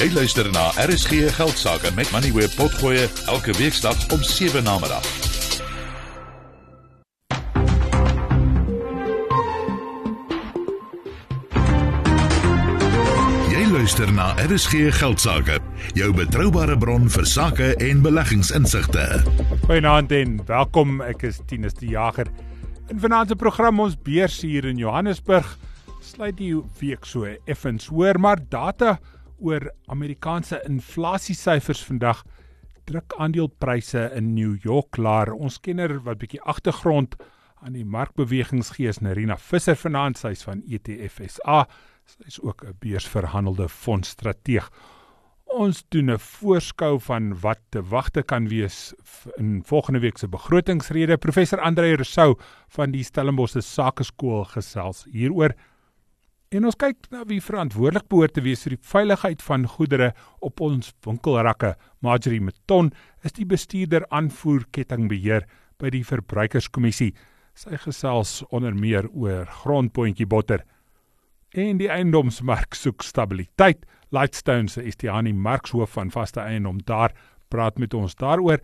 Jy luister na RSG Geldsaake met Money Web Potgoe elke weeksdag om 7 na middag. Jy luister na RSG Geldsaake, jou betroubare bron vir sake en beleggingsinsigte. Goeienaand en welkom. Ek is Tinus die Jager. In vanaand se program ons beurs hier in Johannesburg sluit die week so effens hoor, maar data oor Amerikaanse inflasiesyfers vandag druk aandelepryse in New York laer. Ons kenner wat bietjie agtergrond aan die markbewegings gee is Nerina Visser vanaand, sy's van ETF SA. Sy's ook 'n beursverhandelde fondsstrateeg. Ons doen 'n voorskou van wat te wagte kan wees in volgende week se begrotingsrede. Professor Andre Rousseau van die Stellenbosch Sakeskool gesels hieroor. En ons kyk na wie verantwoordelik behoort te wees vir die veiligheid van goedere op ons winkelrakke. Marjorie Meton is die bestuurder aanvoer kettingbeheer by die Verbruikerskommissie. Sy gesels onder meer oor grondpotjie botter en die eiendomsmark soek stabiliteit. Lightstone se Estiani markshoof van vaste eiendom daar praat met ons daaroor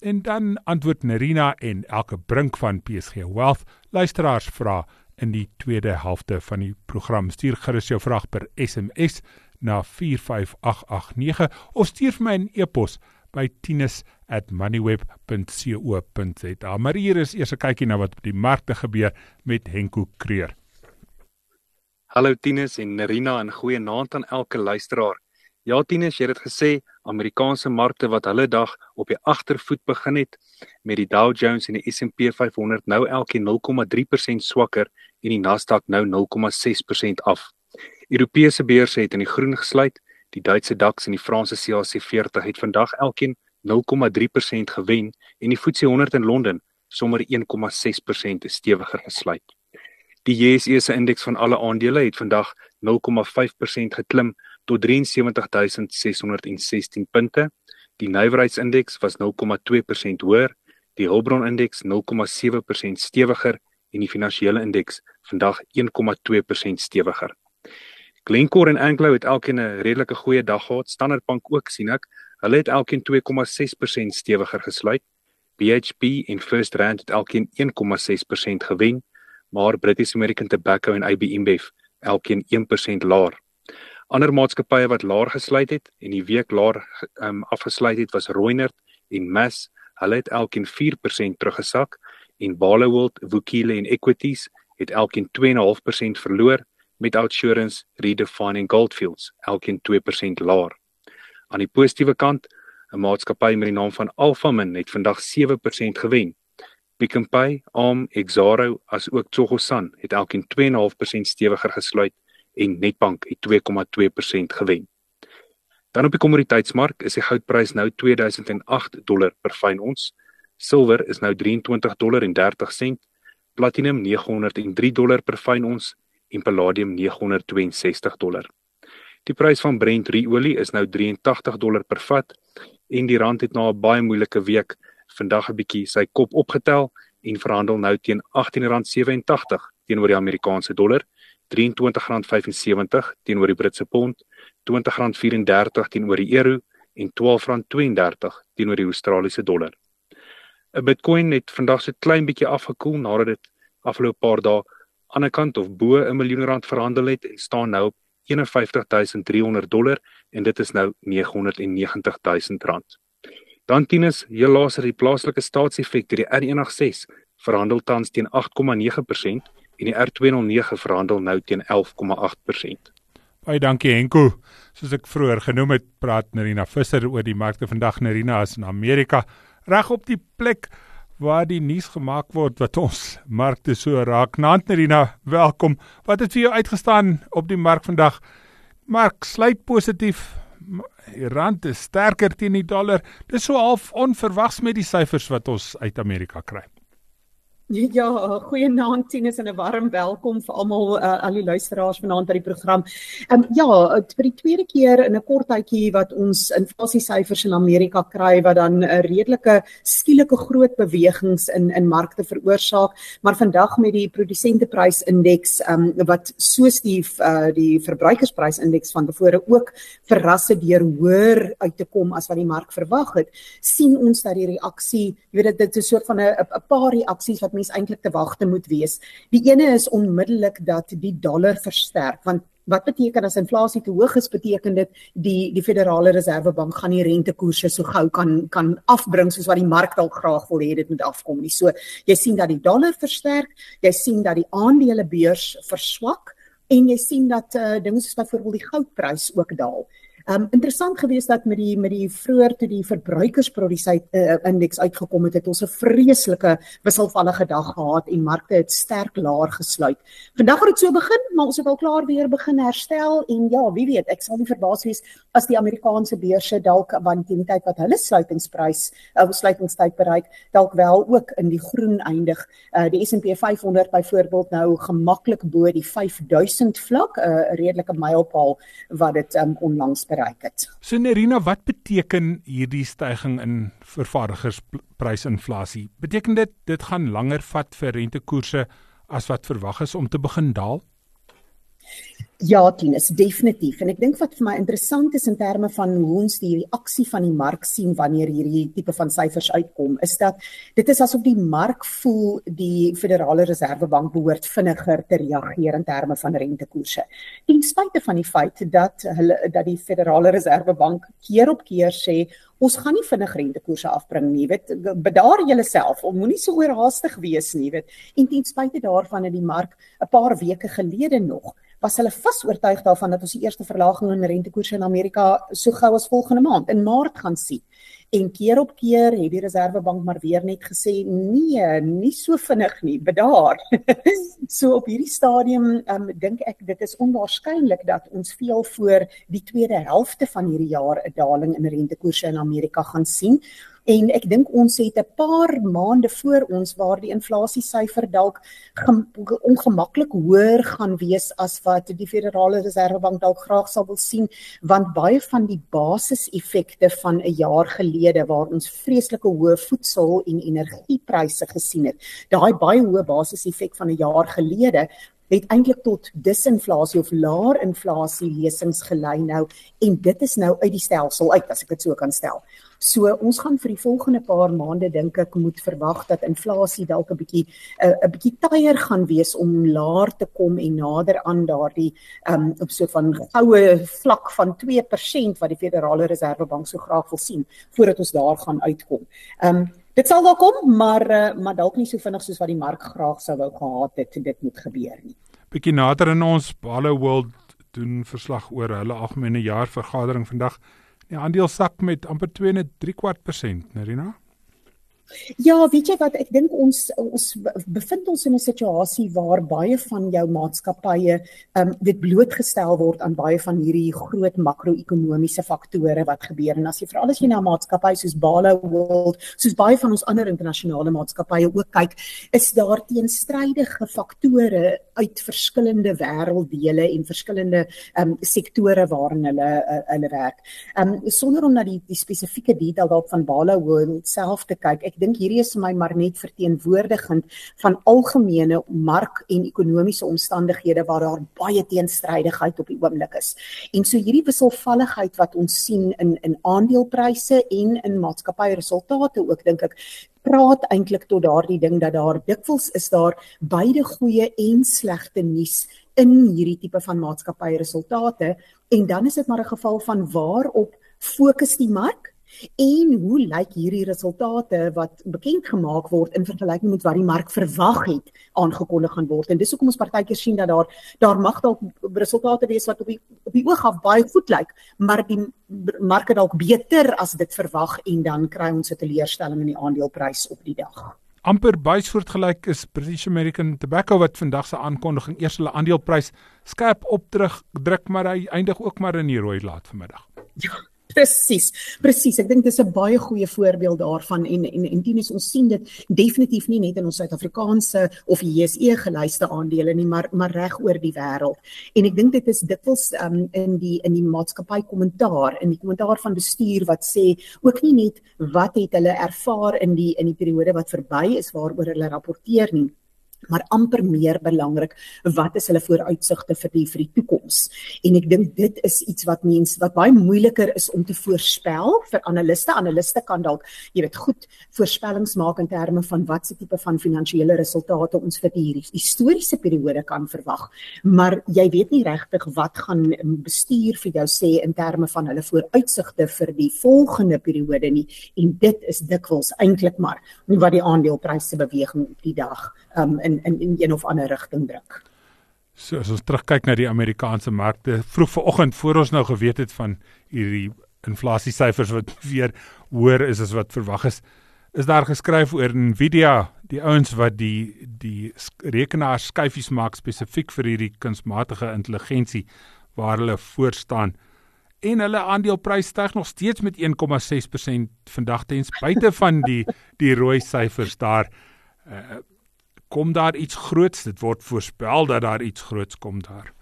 en dan antwoord Nerina en Elke Brink van PSG Wealth luisteraars vra in die tweede helfte van die program. Stuur gerus jou vraag per SMS na 45889 of stuur vir my 'n e-pos by tinus@moneyweb.co.za. Maar hier is eers 'n kykie na wat op die markte gebeur met Henko Kreur. Hallo Tinus en Nerina en goeie aand aan elke luisteraar. Ja Tinus, jy het gesê Amerikaanse markte wat hulle dag op die agtervoet begin het met die Dow Jones en die S&P 500 nou elkeen 0,3% swakker en die Nasdaq nou 0,6% af. Europese beurse het in die groen gesluit. Die Duitse DAX en die Franse CAC 40 het vandag elkeen 0,3% gewen en die FTSE 100 in Londen sommer 1,6% stewiger gesluit. Die JSE se indeks van alle aandele het vandag 0,5% geklim tot 73616 punte. Die nywerheidsindeks was 0,2% hoër, die Hulbron indeks 0,7% stewiger en die finansiële indeks vandag 1,2% stewiger. Glencore en Anglo het elkeen 'n redelike goeie dag gehad. Standard Bank ook sien ek. Hulle het elkeen 2,6% stewiger gesluit. BHP en First Rand het elkeen 1,6% gewen, maar British American Tobacco en AB InBev elkeen 1% laer. Ander maatskappye wat laer gesluit het en die week laer um, afgesluit het was Reunert en Mass. Hulle het elkeen 4% teruggesak en Barloworld, Vukile en Equities het elkeen 2.5% verloor met Outsurance, Redefine en Goldfields elkeen 2% laer. Aan die positiewe kant, 'n maatskappy met die naam van Alphamin het vandag 7% gewen. Pick n Pay, Arm, Exaro as ook Tsogosan het elkeen 2.5% stewiger gesluit en Netbank het 2.2% gewen. Dan op die kommoditeitsmark is die goudprys nou 2008 dollar per fyn ons. Silwer is nou 23 dollar en 30 sent, platinum 903 dollar per fyn ons en palladium 962 dollar. Die prys van Brent ruolie is nou 83 dollar per vat en die rand het na 'n baie moeilike week vandag 'n bietjie sy kop opgetel en verhandel nou teen R18.87 teenoor die Amerikaanse dollar, R23.75 teenoor die Britse pond, R20.34 teenoor die euro en R12.32 teenoor die Australiese dollar. Bitcoin het vandag so klein bietjie afgekoel nadat dit afgelope paar dae aan die kant of bo 'n miljoen rand verhandel het en staan nou op 51300 dollar en dit is nou 990000 rand. Dan tienus, heel laaser die plaaslike staatseffekte die R186 verhandel tans teen 8,9% en die R209 verhandel nou teen 11,8%. Baie dankie Henko. Soos ek vroeër genoem het, praat Nerina Visser oor die markte vandag Nerina is in Amerika reg op die plek waar die nuus gemaak word wat ons markte so raak. Nanterina, welkom. Wat het vir jou uitgestaan op die mark vandag? Mark sluit positief. Die rand is sterker teen die dollar. Dis so half onverwags met die syfers wat ons uit Amerika kry. Ja, goeienaand Tinus en 'n warm welkom vir almal uh, al die luisteraars vanaand by die program. Ehm um, ja, vir die tweede keer in 'n kort tydjie wat ons inflasiesyfers in Amerika kry wat dan 'n redelike skielike groot bewegings in in markte veroorsaak, maar vandag met die produsenteprysindeks ehm um, wat soos die uh, die verbruikersprysindeks van tevore ook verras het deur hoër uit te kom as wat die mark verwag het, sien ons dat die reaksie, jy weet dit is 'n soort van 'n 'n paar reaksies wat mens eintlik te wagte moet wees. Die ene is onmiddellik dat die dollar versterk want wat beteken as inflasie te hoog is beteken dit die die Federale Reservebank gaan die rentekoerse so gou kan kan afbring soos wat die mark dalk graag wil hê dit moet afkom nie. So jy sien dat die dollar versterk, jy sien dat die aandelebeurs verswak en jy sien dat uh, dinge soos byvoorbeeld die goudprys ook daal. Um interessant geweest dat met die met die vroeër toe die verbruikersprodusent uh, indeks uitgekom het, het ons 'n vreeslike wisselvallige dag gehad en markte het sterk laer gesluit. Vandag het dit so begin, maar ons het al klaar weer begin herstel en ja, wie weet, ek sal nie verbaas wees as die Amerikaanse beurse dalk want teen die tyd wat hulle sluitingsprys of uh, sluitingstyd bereik, dalk wel ook in die groen eindig. Uh, die S&P 500 byvoorbeeld nou gemaklik bo die 5000 vlak, 'n uh, redelike mylpaal wat dit um, onlangs bereik bereik het. So Nerina, wat beteken hierdie stygings in vervaardigersprysinflasie? Beteken dit dit gaan langer vat vir rentekoerse as wat verwag is om te begin daal? Ja, Tinus, definitief. En ek dink wat vir my interessant is in terme van hoe ons die reaksie van die mark sien wanneer hierdie tipe van syfers uitkom, is dat dit is asof die mark voel die Federale Reservebank behoort vinniger te reageer in terme van rentekoerse. Ten spyte van die feit dat hulle dat die Federale Reservebank keer op keer sê ons gaan nie vinnig rentekoerse afbring nie, weet, bedaar jouself, moenie so oorhaastig wees nie, weet. En ten spyte daarvan het die mark 'n paar weke gelede nog was hulle vas oortuig daarvan dat ons die eerste verlaging in rentekoerse in Amerika so gou as volgende maand in Maart gaan sien. En keer op keer het die Reservebank maar weer net gesê nee, nie so vinnig nie, bedaar. so op hierdie stadium um, dink ek dit is onwaarskynlik dat ons veel voor die tweede helfte van hierdie jaar 'n daling in rentekoerse in Amerika gaan sien en ek dink ons het 'n paar maande voor ons waar die inflasiesyfer dalk ongemaklik hoër gaan wees as wat die Federale Reservebank dalk graag sou wil sien want baie van die basiseffekte van 'n jaar gelede waar ons vreeslike hoë voedsel en energiepryse gesien het daai baie hoë basiseffek van 'n jaar gelede het eintlik tot disinflasie of laer inflasie lesings gelei nou en dit is nou uit die stelsel uit as ek dit so kan stel. So ons gaan vir die volgende paar maande dink ek moet verwag dat inflasie dalk 'n bietjie 'n uh, bietjie tyer gaan wees om laer te kom en nader aan daardie um op so van goue vlak van 2% wat die Federale Reservebank so graag wil sien voordat ons daar gaan uitkom. Um dit sal dalk kom, maar uh, maar dalk nie so vinnig soos wat die mark graag sou wou gehad het dit moet gebeur nie. Bietjie nader in ons Balo World doen verslag oor hulle algemene jaarvergadering vandag. Die aandeel sak met amper 2 en 3 kwart persent, Nerina. Ja, weet jy wat ek dink ons ons bevind ons in 'n situasie waar baie van jou maatskappye ehm um, dit blootgestel word aan baie van hierdie groot makro-ekonomiese faktore wat gebeur en as jy veral as jy na maatskappye soos Balo World, soos baie van ons ander internasionale maatskappye ook kyk, is daar teenstrydige faktore uit verskillende wêrelddele en verskillende ehm um, sektore waarin hulle uh, hulle werk. Ehm um, sonder om na die die spesifieke detail dalk van Balo World self te kyk, ek dink hierdie is vir my maar net verteenwoordigend van algemene mark en ekonomiese omstandighede waar daar baie teenstrydigheid op die oomblik is. En so hierdie wisselvalligheid wat ons sien in in aandelepryse en in maatskappyresultate ook dink ek praat eintlik tot daardie ding dat daar dikwels is daar beide goeie en slegte nuus in hierdie tipe van maatskappyresultate en dan is dit maar 'n geval van waarop fokus die mark En hoe lyk hierdie resultate wat bekend gemaak word in vergelyking met wat die mark verwag het aangekondig gaan word? En dis hoekom ons partykeer sien dat daar daar mag dalk resultate wees wat op die op die oog af baie goed lyk, maar die mark het dalk beter as dit verwag en dan kry ons 'n teleurstelling in die aandeleprys op die dag. amper baie soortgelyk is British American Tobacco wat vandag se aankondiging eers hulle aandeleprys skerp opdruk druk maar hy eindig ook maar in die rooi laat vanmiddag. Ja, Presies. Presies. Ek dink dis 'n baie goeie voorbeeld daarvan en en en Tinus ons sien dit definitief nie net in ons Suid-Afrikaanse of JSE gelyste aandele nie, maar maar reg oor die wêreld. En ek dink dit is dikwels um, in die in die maatskappy kommentaar, in die kommentaar van bestuur wat sê ook nie net wat het hulle ervaar in die in die periode wat verby is waaroor hulle rapporteer nie maar amper meer belangrik wat is hulle vooruitsigte vir die vir die toekoms? En ek dink dit is iets wat mense wat baie moeiliker is om te voorspel vir analiste. Analiste kan dalk jy weet goed voorspellings maak in terme van wat se tipe van finansiële resultate ons vir hierdie historiese periode kan verwag. Maar jy weet nie regtig wat gaan bestuur vir jou sê in terme van hulle vooruitsigte vir die volgende periode nie. En dit is dikwels eintlik maar wat die aandelepryse beweging op die dag um, in in in een of ander rigting druk. So as ons terugkyk na die Amerikaanse markte, vroeg vanoggend voor ons nou geweet het van hierdie inflasie syfers wat weer hoër is as wat verwag is, is daar geskryf oor Nvidia, die ouens wat die die rekenaar skyfies maak spesifiek vir hierdie kunsmatige intelligensie waar hulle voor staan en hulle aandeleprys styg nog steeds met 1,6% vandag ten spyte van die die rooi syfers daar uh, kom daar iets groots dit word voorspel dat daar iets groots kom daar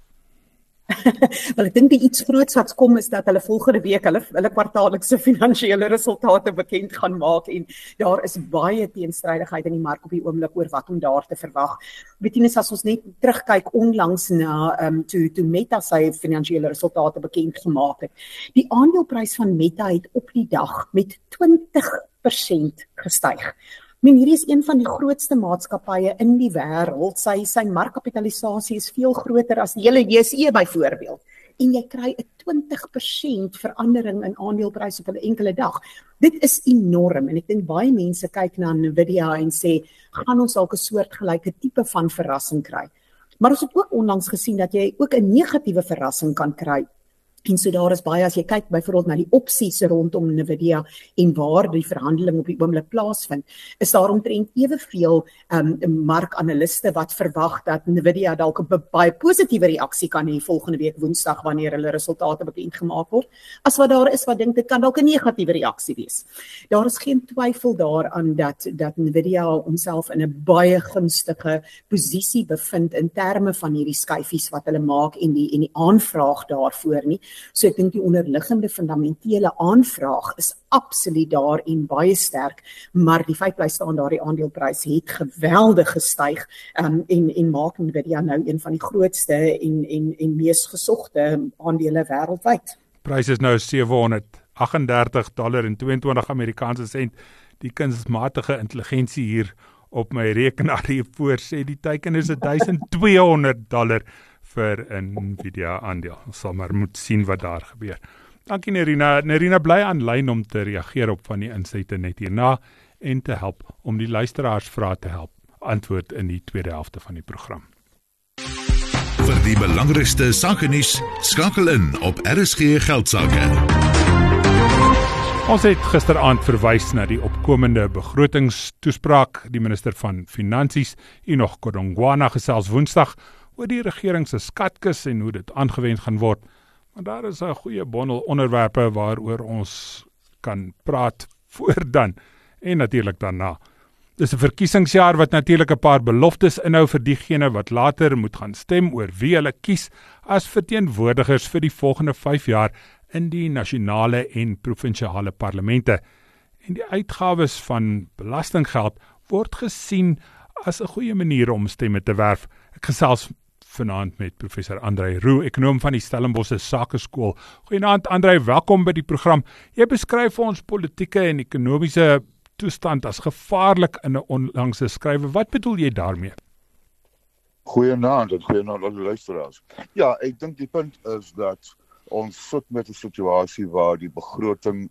Wel ek dink die iets groots wat kom is dat hulle volgende week hulle hulle kwartaallikse finansiële resultate bekend gaan maak en daar is baie teenstrydigheid in die mark op die oomblik oor wat om daar te verwag. Betienis as ons net terugkyk onlangs na ehm um, toe toe Meta sy finansiële resultate bekend gemaak het. Die aandeleprys van Meta het op die dag met 20% gestyg Men hierdie is een van die grootste maatskappye in die wêreld. Sy sy markkapitalisasie is veel groter as die hele JSE byvoorbeeld. En jy kry 'n 20% verandering in aandelepryse op 'n enkele dag. Dit is enorm en ek dink baie mense kyk na Nvidia en sê, "Gaan ons dalk 'n soortgelyke tipe van verrassing kry?" Maar ons het ook onlangs gesien dat jy ook 'n negatiewe verrassing kan kry En so daar is baie as jy kyk byvoorbeeld na die opsies rondom Nvidia en waar die verhandeling op die oomblik plaasvind, is daar omtrent eweveel ehm um, markanaliste wat verwag dat Nvidia dalk 'n baie positiewe reaksie kan hê volgende week Woensdag wanneer hulle resultate bekend gemaak word, as wat daar is wat dink dit kan dalk 'n negatiewe reaksie wees. Daar is geen twyfel daaraan dat dat Nvidia homself in 'n baie gunstige posisie bevind in terme van hierdie skyfies wat hulle maak en die en die aanvraag daarvoor nie. So ek dink die onderliggende fundamentele aanvraag is absoluut daar en baie sterk, maar die feit bly staan daardie aandeleprys het geweldig gestyg um, en en maak Nvidia nou een van die grootste en en en mees gesogte aandele wêreldwyd. Prys is nou 738 dollar en 22 Amerikaanse sent. Die kunsmatige intelligensie hier op my rekenaar hier voor sê die teiken is 1200 dollar vir Nvidia aandeel. Ons sal maar moet sien wat daar gebeur. Dankie Nerina. Nerina bly aanlyn om te reageer op van die insette net hierna en te help om die luisteraars vrae te help antwoord in die tweede helfte van die program. Vir die belangrikste sake nuus skakel in op RSG geldsaake. Ons het gisteraand verwys na die opkomende begrotingstoespraak. Die minister van Finansies, Enoch Godongwana, gesels Woensdag oor die regering se skatkis en hoe dit aangewend gaan word. Maar daar is 'n goeie bondel onderwerpe waaroor ons kan praat voor dan en natuurlik daarna. Dis 'n verkiesingsjaar wat natuurlik 'n paar beloftes inhou vir diegene wat later moet gaan stem oor wie hulle kies as verteenwoordigers vir die volgende 5 jaar in die nasionale en provinsiale parlemente. En die uitgawes van belastinggeld word gesien as 'n goeie manier om stemme te werf. Ek gesels vanaand met professor Andrei Roo, ekonom van die Stellenbosch Sakeskool. Goeienaand Andrei, welkom by die program. Jy beskryf vir ons politieke en ekonomiese toestand as gevaarlik in 'n onlangse skrywe. Wat bedoel jy daarmee? Goeienaand, dit goeienaand aan die luisteraars. Ja, ek dink die punt is dat ons sit met 'n situasie waar die begroting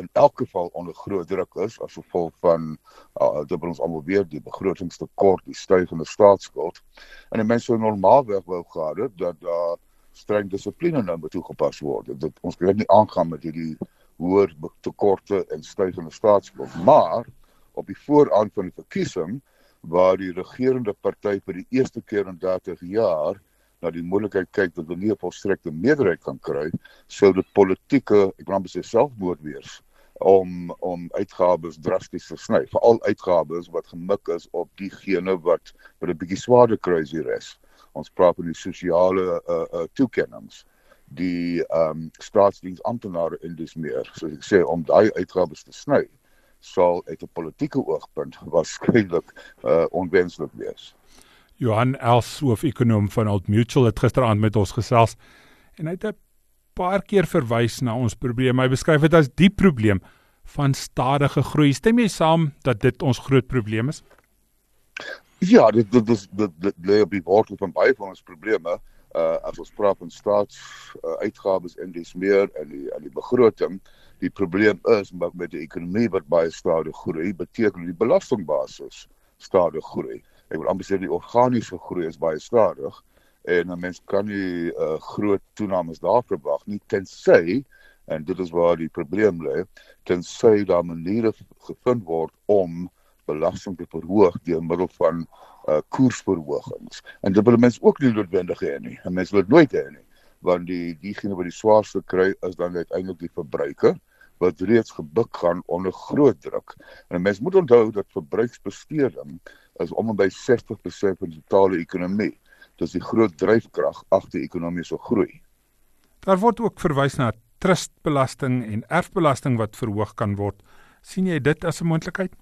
in elk geval onder groot druk is as gevolg van uh, dit ons almal weet die begrotingstekort, die stygende staatsskuld. En die mense normaalweg wou gehad het dat daar uh, streng dissipline nou moet toegepas word. Dit ons kan nie aangaan met hierdie hoër tekorte en stygende staatsskuld, maar op die vooraan van die verkiesing waar die regerende party vir die eerste keer in 30 jaar na die moontlikheid kyk dat hulle nie 'n volstrekte meerderheid kan kry, sou dit politieke, ek wil amper sê selfmoord wees om om uitgawes drasties te sny, veral uitgawes wat gemik is op diegene wat wat 'n bietjie swaarder die res. Ons praat oor die sosiale uh uh toekennings die ehm um, staatsdiens amptenare in dis meer. So ek sê om daai uitgawes te sny sal uit 'n politieke oogpunt waarskynlik uh onwenslik wees. Johan Els, hoof-ekonoom van Old Mutual het gisteraand met ons gesels en hy het 'n paar keer verwys na ons probleem. Hy beskryf dit as die probleem van stadige groei. Stem jy saam dat dit ons groot probleem is? Ja, dit dit is dit, lê op die wortel van baie van ons probleme. Uh as ons praat van staats uh, uitgawes en dis meer en die en die begroting, die probleem is met met die ekonomie wat baie stadig groei, beteken die belastingbasis stadig groei. Ek wil amper sê die organiese groei is baie stadig en 'n mens kan nie uh, groot toenames daar verwag nie tensy en dit is waar die probleem lê tensy daar maniere gevind word om belasting te verhoog deur middel van uh, koersverhogings. En dit wil mense ook nie noodwendig hê nie. en mense wil dit nooit hê nie want die diegene wat die swaarste kry is dan uiteindelik die verbruiker wat reeds gebuk gaan onder groot druk. En mense moet onthou dat verbruiksbesteding is om en by 60% van die totale ekonomie dis die groot dryfkrag agter ekonomiese groei. Daar word ook verwys na trustbelasting en erfbelasting wat verhoog kan word. sien jy dit as 'n moontlikheid?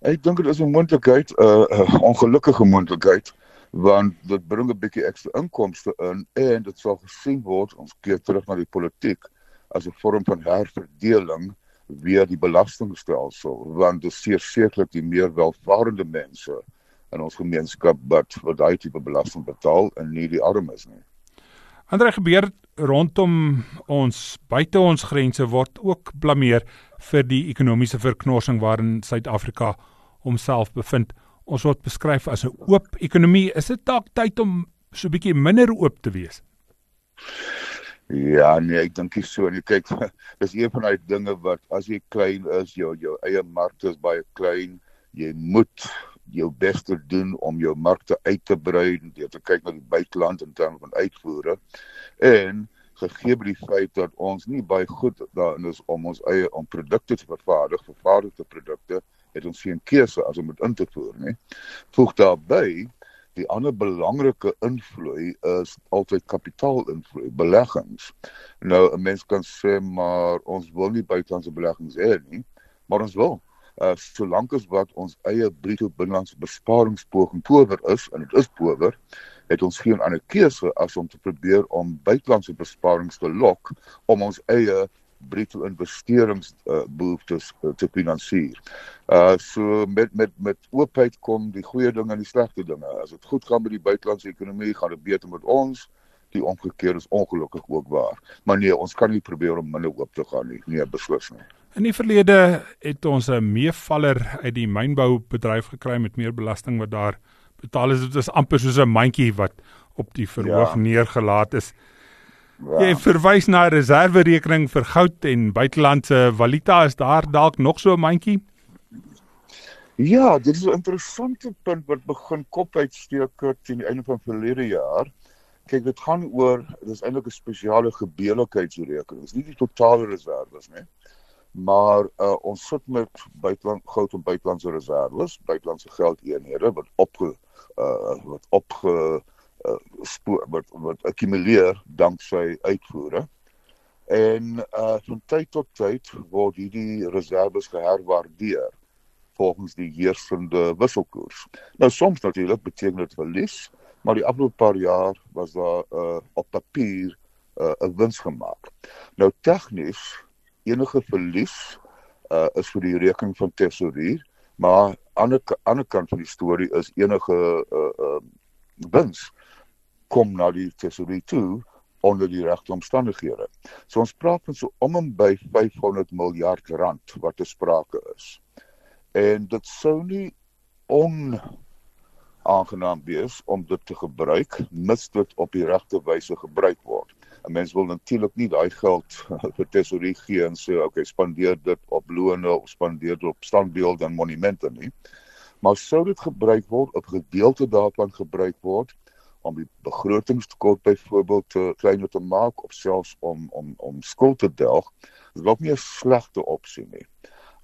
Ek dink dit is 'n moontlikheid, 'n uh, uh, ongelukkige moontlikheid want dit bring 'n bietjie ekstra inkomste in en dit sal gesien word ons keer terug na die politiek as 'n vorm van herverdeling via die belastingstelsel want dit seker sekerlik die meer welvarende mense in ons gemeenskap wat wat daai tipe belasting betaal en nie die armes nie. Ander gebeur rondom ons buite ons grense word ook blameer vir die ekonomiese verknorsing waarin Suid-Afrika homself bevind. Ons word beskryf as 'n oop ekonomie. Is dit dalk tyd om so bietjie minder oop te wees? Ja, nee, ek dink so. Jy kyk, dis een van daai dinge wat as jy klein is, jou jou eie mark is baie klein. Jy moet jou bes te doen om jou markte uit te brei en jy te kyk na die buiteland in terme van uitvoere. En gegee by die feit dat ons nie baie goed daarin is om ons eie om produkte te vervaardig vervaardigde produkte het ons geen keuse as om dit in te voer nie. Voeg daarbey die ander belangrike invloed is altyd kapitaalinvloed beleggings. Nou 'n mens kan sê maar ons wil nie buitelandse beleggings hê nie maar ons wil uh solank as wat ons eie bruto binnelandse besparingspoging power is en dit is power het ons geen ander keuse as om te probeer om buitelandse besparings te lok om ons eie bruto investerings uh, behoeftes uh, te finansier. Uh so met met met oopheid kom die goeie dinge en die slegte dinge. As dit goed gaan met die buitelandse ekonomie, gaan dit beter met ons. Die omgekeerde is ongelukkig ook waar. Maar nee, ons kan nie probeer om minder oop te gaan nie. Nee, beslis nie. In die verlede het ons 'n meevaller uit die mynboubedryf gekry met meer belasting wat daar betaal is. Dit is amper soos 'n mandjie wat op die verhoog ja. neergelaat is. Ja. Jy verwys na 'n reserverekening vir goud en buitelandse valuta is daar dalk nog so 'n mandjie? Ja, dit is 'n interessante punt wat begin kop uitsteek teen die einde van verlede jaar. Kyk, dit gaan oor dis eintlik 'n spesiale gebeurlikheidsrekening. Dis nie die totale reserve nie maar uh, ons sit met buiteland goud en buitelandse reserve, buitelandse geldeenhede wat op uh, wat op uh, spoor wat wat akkumuleer danksy uitvoere. En uh van tyd tot tyd word hierdie reserve geherwaardeer volgens die heersende wisselkoers. Nou soms natuurlik beteken dit verlies, maar die afgelope paar jaar was daar uh op papier 'n uh, wins gemaak. Nou tegnies enige verlies uh is vir die rekening van tesourier, maar aan die ander kant van die storie is enige uh uh wins kom na die tesourier toe onder die regte omstandighede. So ons praat van so om en by 500 miljard rand wat te sprake is. En dit sou nie on aangenaam wees om dit te gebruik mits dit op die regte wyse gebruik word. 'n mens wil natuurlik nie daai geld vir tesorie gee en sê okay spandeer dit op lone of spandeer dit op standbeelde en monumente nie maar sou dit gebruik word op gedeelte daarvan gebruik word om die begrotingstekort byvoorbeeld te kleiner te maak of selfs om om om skuld te delg, is dalk nie 'n slegte opsie nie.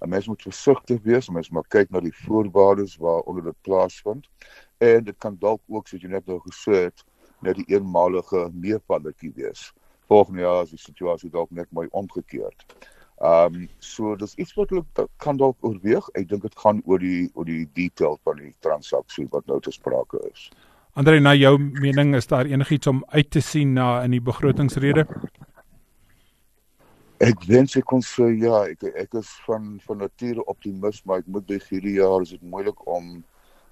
'n Mens moet versigtig wees, mens moet kyk na die voorwaardes waaronder dit plaasvind en dit kan dalk ook soos jy net nou gesê het, net die eenmalige meerpalletjie wees. Volgende jaar is die situasie dalk net mooi omgekeerd. Ehm um, so dis iets wat hulle kan dalk oorweeg. Ek dink dit gaan oor die oor die detail van die transaksie wat nou te sprake is. Andre, na jou mening is daar enigiets om uit te sien na in die begrotingsrede? Ek wens ek kon sê ja, ek ek is van van nature optimis, maar ek moet by hierdie jaar is dit moeilik om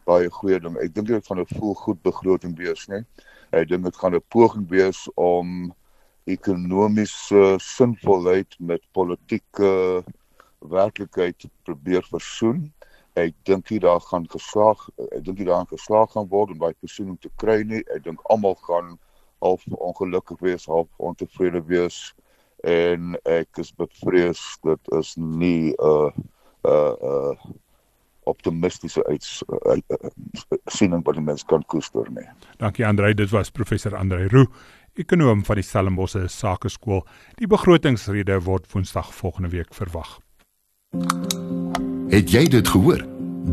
baie goeie ding. Ek dink dit gaan 'n vol goed begroting wees, né? Ek dink dit gaan 'n poging wees om ekonomiese sinvolheid met politieke werklikheid probeer versoen. Ek dink jy daar gaan geslaag, ek dink jy daar geslaag gaan word om daai versoening te kry nie. Ek dink almal gaan half ongelukkig wees, half ontevrede wees en ek is bevrees dit is nie 'n uh, 'n uh, 'n uh, optimistiese uitsiening wat die mens kan koester nie. Dankie Andrei, dit was professor Andrei Roo ekonom van die Stellenbosse Sakeskool. Die begrotingsrede word Woensdag volgende week verwag. Het jy dit gehoor?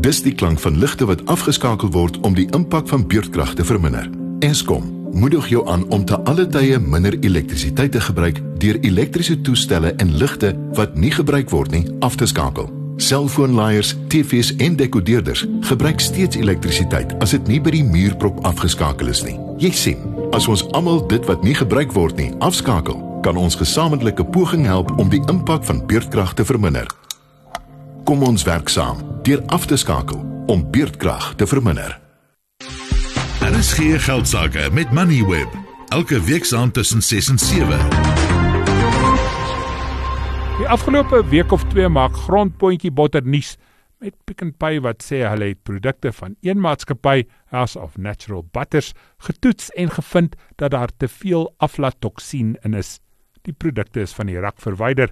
Dis die klank van ligte wat afgeskakel word om die impak van beurtkrag te verminder. Eskom moedig jou aan om te alle tye minder elektrisiteit te gebruik deur elektriese toestelle en ligte wat nie gebruik word nie af te skakel. Selfoonlaaiers, TV's en dekodeerders gebruik steeds elektrisiteit as dit nie by die muurprop afgeskakel is nie. Jy sien As ons almal dit wat nie gebruik word nie afskakel, kan ons gesamentlike poging help om die impak van beurtkrag te verminder. Kom ons werk saam deur af te skakel om beurtkrag te verminder. Daar is geen geld sake met Moneyweb. Elke week saam tussen 6 en 7. Die afgelope week of 2 maak grondpotjie botter nuus met Pick n Pay wat sê hulle het produkte van een maatskappy, House of Natural Butters, getoets en gevind dat daar te veel aflatoksien in is. Die produkte is van die rak verwyder.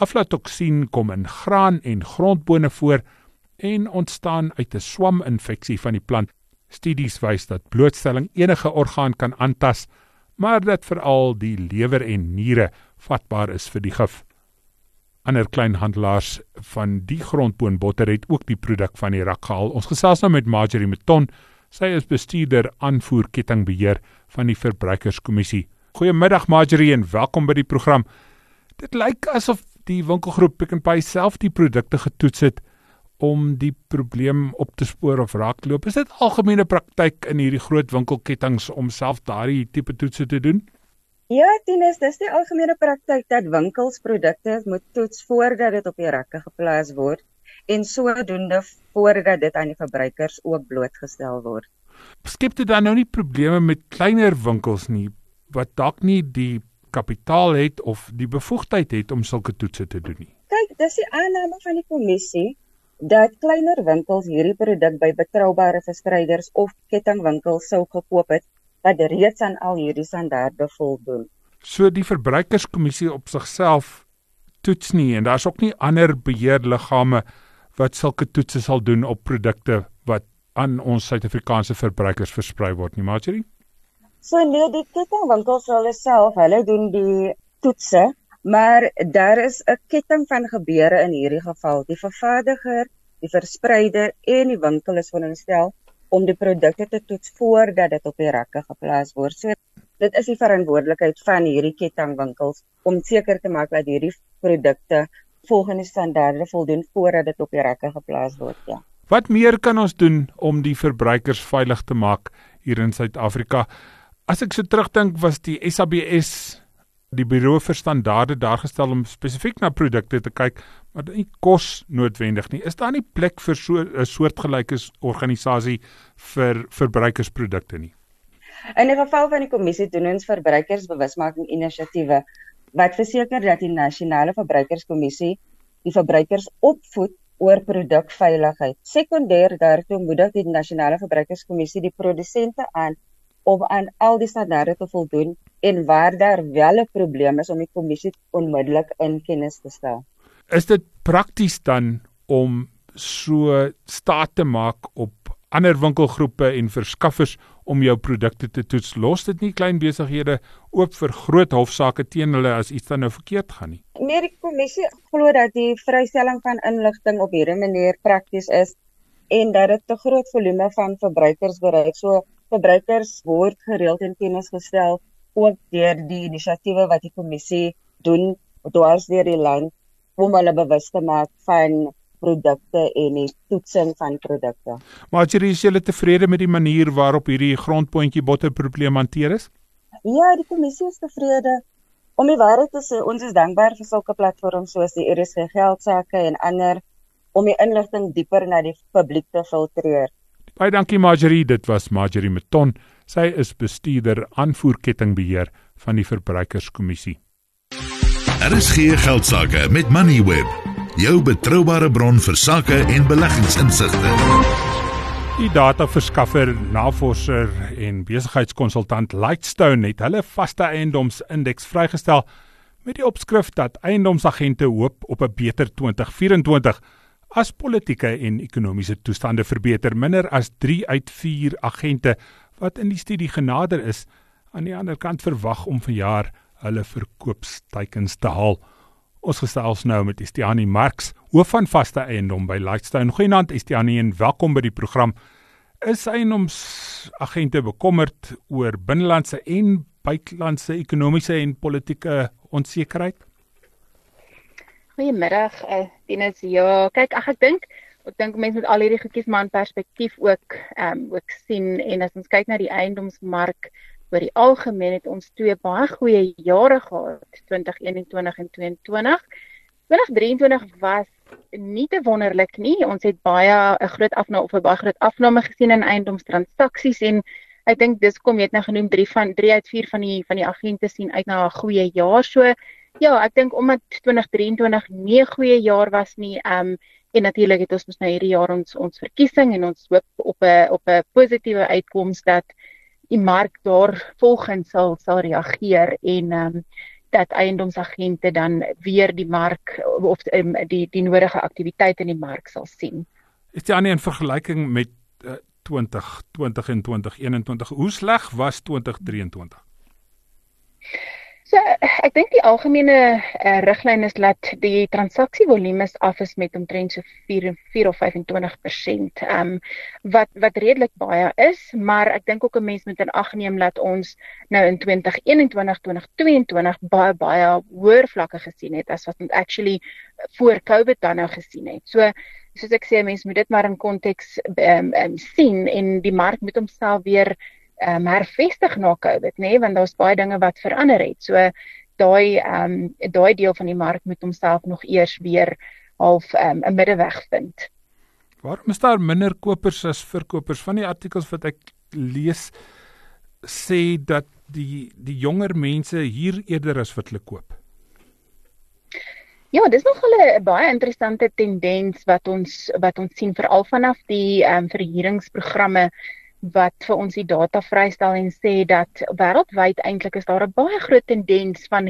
Aflatoksien kom in graan en grondbone voor en ontstaan uit 'n swaminfeksie van die plant. Studies wys dat blootstelling enige orgaan kan aantas, maar dat veral die lewer en niere vatbaar is vir die gif. Ander kleinhandelaars van die grondboonbotter het ook die produk van die rak gehaal. Ons gesels nou met Marjorie Meton. Sy is bestuurder aanvoer kettingbeheer van die verbruikerskommissie. Goeiemiddag Marjorie en welkom by die program. Dit lyk asof die winkelgroep Pick n Pay self die produkte getoets het om die probleem op te spoor of raakloop. Is dit algemene praktyk in hierdie groot winkelkettinge om self daardie tipe toetse te doen? Ja, Tinus, dis die algemene praktyk dat winkels produkte moet toets voordat dit op die rakke geplaas word en sodoende voordat dit aan die verbruikers ook blootgestel word. Skep dit dan nou nie probleme met kleiner winkels nie wat dalk nie die kapitaal het of die bevoegdheid het om sulke toetse te doen nie. Kyk, dis die aanname van die kommissie dat kleiner winkels hierdie produk by betroubare verspreiders of kettingwinkels sou gekoop het wat reeds aan al hierdie standaarde voldoen. So die verbruikerskommissie op sigself toets nie en daar's ook nie ander beheerliggame wat sulke toetse sal doen op produkte wat aan ons Suid-Afrikaanse verbruikers versprei word nie, Marjorie? So nee, die kettingwinkels hulle self, hulle doen die toetse, maar daar is 'n ketting van gebeure in hierdie geval. Die vervaardiger, die verspreider en die winkel is veronderstel om die produkte te toets voordat dit op die rakke geplaas word. So dit is die verantwoordelikheid van hierdie kettingwinkels om seker te maak dat hierdie produkte volgens standaarde voldoen voordat dit op die rakke geplaas word, ja. Wat meer kan ons doen om die verbruikers veilig te maak hier in Suid-Afrika? As ek so terugdink, was die SABS die Buro vir Standaarde daar gestel om spesifiek na produkte te kyk wat nie kos noodwendig nie. Is daar nie plek vir so 'n soortgelyke organisasie vir verbruikersprodukte nie? In die geval van die kommissie doen ons verbruikersbewusmaking inisiatiewe wat verseker dat die nasionale verbruikerskommissie die verbruikers opvoed oor produkveiligheid. Sekondêr daartoe moedig die nasionale verbruikerskommissie die produsente aan om aan al die standaarde te voldoen en waar daar wel 'n probleem is om die kommissie onmiddellik in kennis te stel. Is dit prakties dan om so staat te maak op ander winkelgroepe en verskaffers om jou produkte te toets. Los dit nie klein besighede oop vir groot hofsaake teen hulle as iets dan nou verkeerd gaan nie. Nee, die kommissie glo dat die vrystelling van inligting op hierdie manier prakties is en dat dit 'n groot volume van verbruikers bereik. So verbruikers word gereeld in kennis gestel ook deur die inisiatiewe wat die kommissie doen dwars deur die land om hulle bewus te maak van produkte en die toetsing van produkte. Maar jy is jy tevrede met die manier waarop hierdie grondpotjie botterprobleem hanteer is? Ja, die kommissie is tevrede. Om die waarheid te sê, ons is dankbaar vir sulke platforms soos die RSG geldsaake en ander om die inligting dieper na die publiek te filtreer. Baie dankie Marjorie, dit was Marjorie Meton. Sy is bestuurder aanvoerkettingbeheer van die Verbruikerskommissie. RSG geldsaake met Moneyweb jou betroubare bron vir sakke en beleggingsinsigte. Die dataverskaffer, navorser en besigheidskonsultant Lightstone het hulle vaste eiendomsindeks vrygestel met die opskrif dat eiendomsagente hoop op 'n beter 2024 as politieke en ekonomiese toestande verbeter. Minder as 3 uit 4 agente wat in die studie genader is, aan die ander kant verwag om vanjaar hulle verkoopsteikens te haal. Ons gesels nou met Estiani Marx, hoof van vaste eiendom by Lightstone. Goeienaand Estiani en welkom by die program. Is eiendomsagente bekommerd oor binnelandse en buitelandse ekonomiese en politieke onsekerheid? Goeiemiddag, uh, Dennis. Ja, kyk, ag ek dink ek dink mense moet al hierdie goedjies maar in perspektief ook ehm um, ook sien en as ons kyk na die eiendomsmark oor die algemeen het ons twee baie goeie jare gehad, 2021 en 2022. 2023 was nie te wonderlik nie. Ons het baie 'n groot afname of 'n baie groot afname gesien in eiendomstransaksies en ek dink dis kom jy het nou genoem 3 van 3 uit 4 van die van die agente sien uit na 'n goeie jaar. So ja, ek dink omdat 2023 nie 'n goeie jaar was nie, ehm um, en natuurlik het ons mos nou hierdie jaar ons ons verkiesing en ons hoop op 'n op 'n positiewe uitkoms dat die mark daar volgens sal sal reageer en ehm um, dat eiendomsagente dan weer die mark of um, die die nodige aktiwiteit in die mark sal sien. Is dit aan 'n vergelyking met uh, 2020 en 2021 hoe sleg was 2023? So ek dink die algemene uh, riglyn is dat die transaksievolume af is met omtrent so 4 4 of 25%. Ehm um, wat wat redelik baie is, maar ek dink ook 'n mens moet in ag neem dat ons nou in 2021 2022 baie baie hoër vlakke gesien het as wat ons actually voor Covid dan nou gesien het. So soos ek sê, mense moet dit maar in konteks ehm um, um, sien en die mark moet homself weer um, hervestig na Covid, nê, nee, want daar's baie dinge wat verander het. So daai ehm um, daai deel van die mark moet homself nog eers weer half ehm, 'n um, middeweg vind. Waarom is daar minder kopers as verkopers? Van die artikels wat ek lees sê dat die die jonger mense hier eerder as wat hulle koop. Ja, dis nog 'n baie interessante tendens wat ons wat ons sien veral vanaf die ehm um, verhuuringsprogramme wat vir ons die data vrystel en sê dat wêreldwyd eintlik is daar 'n baie groot tendens van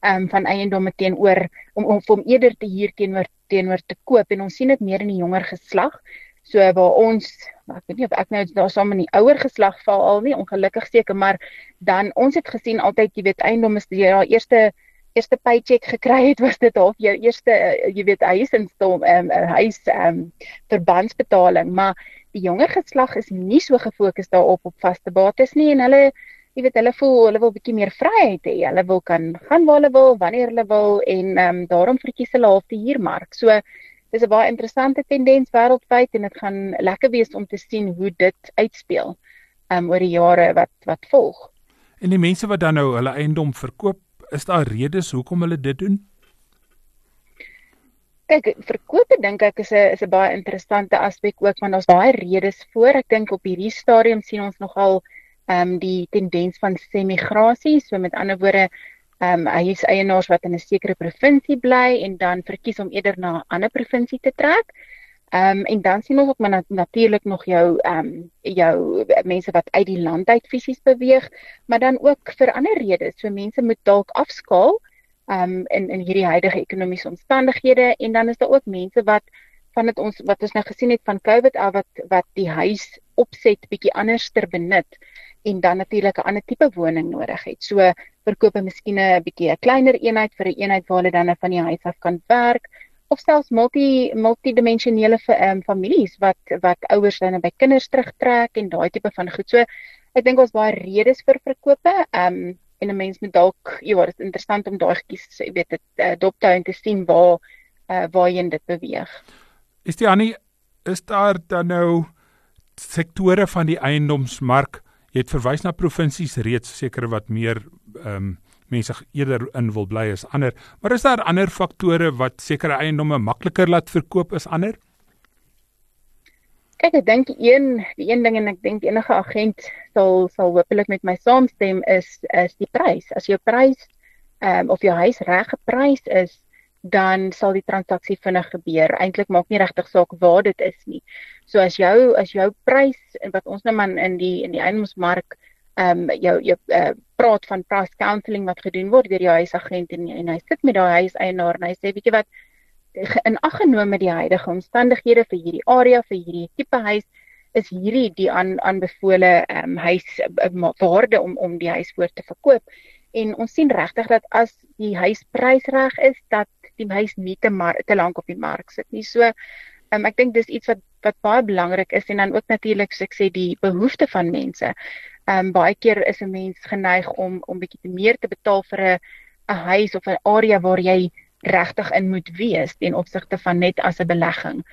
ehm um, van eiendomme teenoor om om om eerder te huur teenoor teenoor te koop en ons sien dit meer in die jonger geslag. So waar ons ek weet nie of ek nou daar saam in die ouer geslag val al nie ongelukkig seker maar dan ons het gesien altyd jy weet eiendomme is die ja, eerste eerste paycheck gekry het was dit half jou eerste jy weet huis instel ehm um, huis um, verbandsbetaling maar die jonger geslag is nie so gefokus daarop op vaste bates nie en hulle jy weet hulle voel hulle wil bietjie meer vryheid hê. Hulle wil kan gaan waar hulle wil, wanneer hulle wil en ehm um, daarom verkies hulle half die huurmark. So dis 'n baie interessante tendens wêreldwyd en dit gaan lekker wees om te sien hoe dit uitspeel ehm um, oor die jare wat wat volg. En die mense wat dan nou hulle eiendom verkoop, is daar redes hoekom hulle dit doen? Kyk, verkope dink ek is 'n is 'n baie interessante aspek ook want daar's baie redes voor. Ek dink op hierdie stadium sien ons nogal ehm um, die tendens van semigrasie, so met ander woorde ehm um, huis eienaars wat in 'n sekere provinsie bly en dan verkies om eerder na 'n ander provinsie te trek. Ehm um, en dan sien ons ook maar nat natuurlik nog jou ehm um, jou mense wat uit die land uit fisies beweeg, maar dan ook vir ander redes. So mense moet dalk afskaal um in in hierdie huidige ekonomiese omstandighede en dan is daar ook mense wat van dit ons wat ons nou gesien het van COVID af wat wat die huis opset bietjie anders ter benut en dan natuurlik 'n ander tipe woning nodig het. So verkoop 'n miskien 'n bietjie 'n kleiner eenheid vir 'n eenheid waar hulle dan van die huis af kan werk of selfs multi multidimensionele um, families wat wat ouers dan by kinders terugtrek en daai tipe van goed. So ek dink ons baie redes vir verkope. Ehm um, en 'n mens moet dalk ja, dit is interessant om daai gekies, jy weet, dit uh, dop te hou en te sien waar uh, waarheen dit beweeg. Is dit Annie, is daar dan nou sektore van die eiendomsmark Jy het verwys na provinsies reeds seker wat meer ehm um, mense eerder in wil bly as ander, maar is daar ander faktore wat sekere eiendomme makliker laat verkoop as ander? Kyk, ek dink een die een ding en ek dink enige agent sal sal hopelik met my saamstem is is die prys. As jou prys ehm um, of jou huis reg geprys is, dan sal die transaksie vinnig gebeur. Eintlik maak nie regtig saak waar dit is nie. So as jou as jou prys wat ons nou man in die in die eiendomsmark ehm um, jou jou uh, praat van price counselling wat gedoen word deur die huisagent en en hy sit met daai huiseienaar en hy sê weet jy wat in ag genome die huidige omstandighede vir hierdie area vir hierdie tipe huis is hierdie die aan aanbevole ehm um, huis uh, waarde om om die huis voor te verkoop en ons sien regtig dat as die huisprys reg is dat die huis nie te maar te lank op die mark sit nie. So um, ek dink dis iets wat wat baie belangrik is en dan ook natuurlik so ek sê die behoefte van mense. Ehm um, baie keer is 'n mens geneig om om bietjie meer te betaal vir 'n 'n huis of 'n area waar jy regtig in moet wees ten opsigte van net as 'n belegging.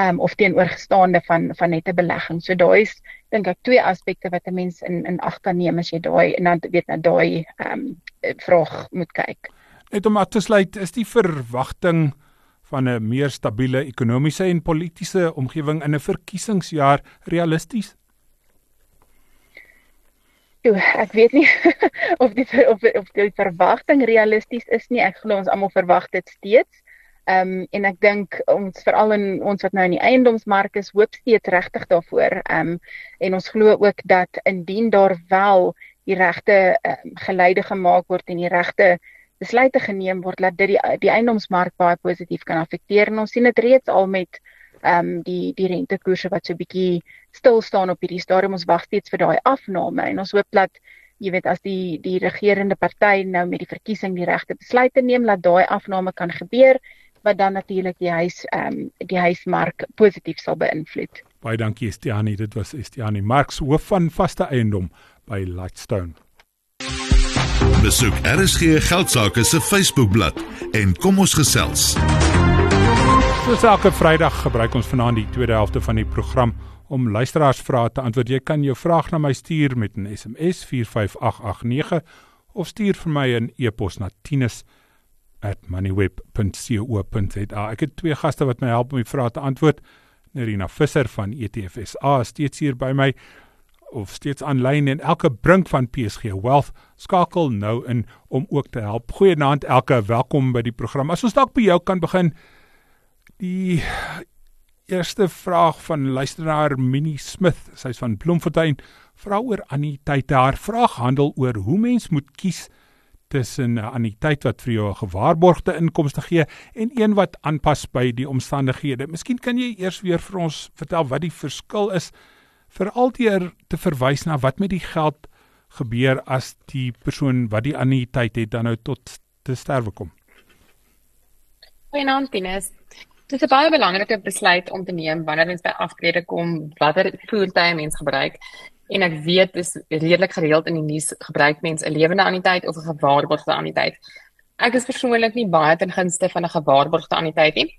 Um, of teenoorgestaande van van net 'n belegging. So daai is dink ek twee aspekte wat 'n mens in in ag kan neem as jy daai en dan weet na daai ehm um, vraag moet kyk. Net om af te sluit, is die verwagting van 'n meer stabiele ekonomiese en politieke omgewing in 'n verkiesingsjaar realisties? Jo, ek weet nie of die of, of die verwagting realisties is nie. Ek glo ons almal verwag dit steeds. Ehm um, en ek dink ons veral in ons wat nou in die eiendomsmark is, hoop steeds regtig daarvoor. Ehm um, en ons glo ook dat indien daar wel die regte um, geleide gemaak word en die regte besluite geneem word dat dit die die eiendomsmark baie positief kan affekteer en ons sien dit reeds al met ehm um, die die rentekoerse wat so bietjie stil staan op hierdie stadium ons wag steeds vir daai afname en ons hoop dat jy weet as die die regerende party nou met die verkiesing die regte besluite neem dat daai afname kan gebeur wat dan natuurlik die huis ehm um, die huismark positief sal beïnvloed. Baie dankie Estiani, dit was Estiani Marx hoof van vaste eiendom by Lightstone. Besoek RSG Geldsaake se Facebookblad en kom ons gesels. Soos elke Vrydag gebruik ons vanaand die tweede helfte van die program om luisteraarsvrae te antwoord. Jy kan jou vraag na my stuur met 'n SMS 45889 of stuur vir my 'n e-pos na tinus@moneyweb.co.za. Ek het twee gaste wat my help om die vrae te antwoord. Nerina Visser van ETFSA steeds hier by my of steeds aanlyn en elke brink van PSG Wealth skakel nou in om ook te help. Goeienaand elke, welkom by die program. As ons dalk by jou kan begin. Die eerste vraag van luisteraar Minnie Smith, sy's van Bloemfontein, vra oor anniteit. Haar vraag handel oor hoe mens moet kies tussen 'n anniteit wat vir jou 'n gewaarborgde inkomste gee en een wat aanpas by die omstandighede. Miskien kan jy eers weer vir ons vertel wat die verskil is veral deur te verwys na wat met die geld gebeur as die persoon wat die anniteit het dan nou tot te sterwe kom. Goeienaand Tinus. Dit is 'n baie belangrike besluit om te neem wanneer ons by aftrede kom watter voertuie mens gebruik. En ek weet dis redelik gereeld in die nuus gebruik mense 'n lewende anniteit of 'n gewaarborgde anniteit. Ek is persoonlik nie baie ten gunste van 'n gewaarborgde anniteit nie.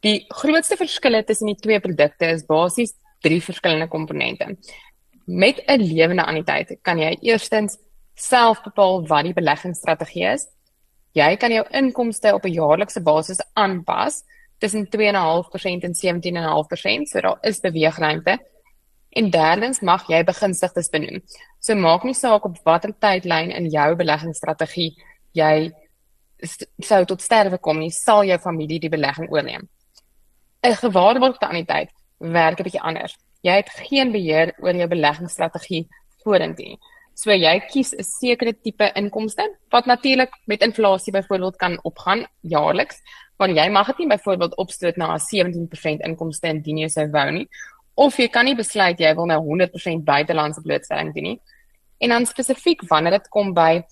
Die grootste verskille tussen die twee produkte is basies drie verskillende komponente. Met 'n lewende anniteit kan jy eerstens self bepaal wat die beleggingsstrategie is. Jy kan jou inkomste op 'n jaarlikse basis aanpas tussen 2.5% en 17.5%, so daar is beweegruimte. En derdens mag jy begunstigdes benoem. So maak nie saak op watter tydlyn in jou beleggingsstrategie jy sou tot sterwe kom nie, sal jou familie die belegging oorneem. 'n Gewaarborgde anniteit werk 'n bietjie anders. Jy het geen beheer oor jou beleggingsstrategie vorentoe. So jy kies 'n sekere tipe inkomste wat natuurlik met inflasie byvoorbeeld kan opgaan jaarliks, maar jy mag dit nie byvoorbeeld opstoot na 'n 17% inkomste indien jy sou wou nie of jy kan nie besluit jy wil nou 100% buitelandse blootstelling doen nie. En dan spesifiek wanneer dit kom by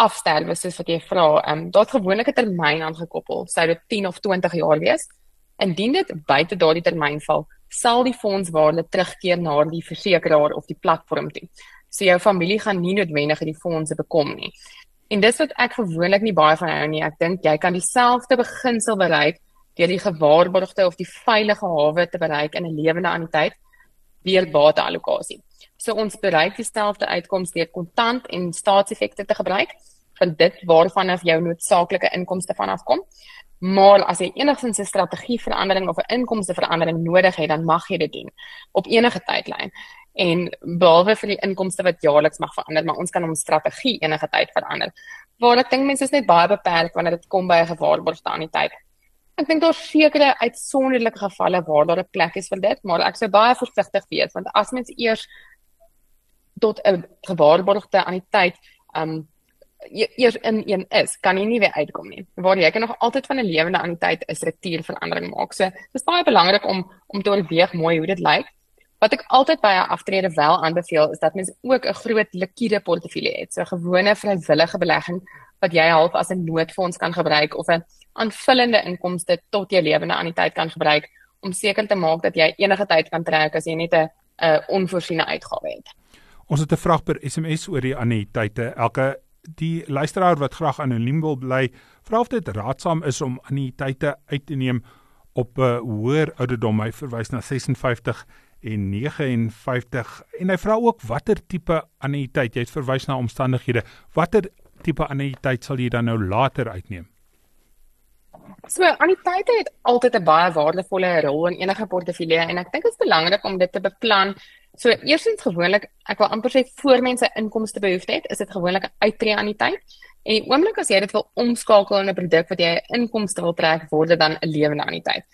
afsterwe soos wat jy vra, ehm um, daar't gewoonlik 'n termyn aangekoppel, sou dit 10 of 20 jaar wees. Indien dit buite daardie termyn val, sal die fondswaarde terugkeer na die versekeraar of die platform toe. So jou familie gaan nie noodwendig die fondse bekom nie. En dis wat ek gewoonlik nie baie van hou nie. Ek dink jy kan dieselfde beginsel bereik deur die gewaarborgde of die veilige hawe te bereik in 'n lewende anniteit deur bateallokasie. So ons bereik dieselfde uitkomste deur kontant en staatseffekte te gebruik van dit waarvan af jou noodsaaklike inkomste vanaf kom. Maar as jy enigsins 'n strategieverandering of 'n inkomsteverandering nodig het, dan mag jy dit doen op enige tydlyn. En behalwe vir die inkomste wat jaarliks mag verander, maar ons kan ons strategie enige tyd verander. Waar ek dink mense is net baie beperk wanneer dit kom by 'n gewaarborgde anniteit. Ek dink daar sekerre uitsonderlike gevalle waar daar 'n plek is vir dit, maar ek sou baie versigtig wees want as mens eers tot 'n gewaarborgde anniteit um eers in een is, kan jy nie weer uitkom nie. Waar jy kan nog altyd van 'n lewende anniteit 'n struktuurverandering maak. So dis baie belangrik om om te oorweeg mooi hoe dit lyk. Wat ek altyd by 'n aftrede wel aanbeveel is dat mens ook 'n groot liquide portefeulje het, so gewone vrywillige belegging wat jy half as 'n noodfonds kan gebruik of 'n aanvullende inkomste tot jou lewende anniteit kan gebruik om seker te maak dat jy enige tyd kan trek as jy net 'n 'n onvoorsiene uitgawe het. Ons het 'n vraag per SMS oor die anniteite. Elke die luisteraar wat graag anoniem wil bly, vra of dit raadsaam is om anniteite uit te neem op 'n hoër ouderdom. Hy verwys na 56 en 59 en hy vra ook watter tipe anniteit. Jy het verwys na omstandighede. Watter tipe anniteit sal jy dan nou later uitneem? So anniteite het altyd 'n baie waardevolle rol in enige portefeulje en ek dink dit is belangrik om dit te beplan. So eerstens gewoonlik, ek wil amper sê voor mense inkomste behoefte het, is dit gewoonlik 'n uittreë anniteit. En die oomblik as jy dit wil omskakel in 'n produk wat jy inkomste wil trek, word dit dan 'n lewende anniteit.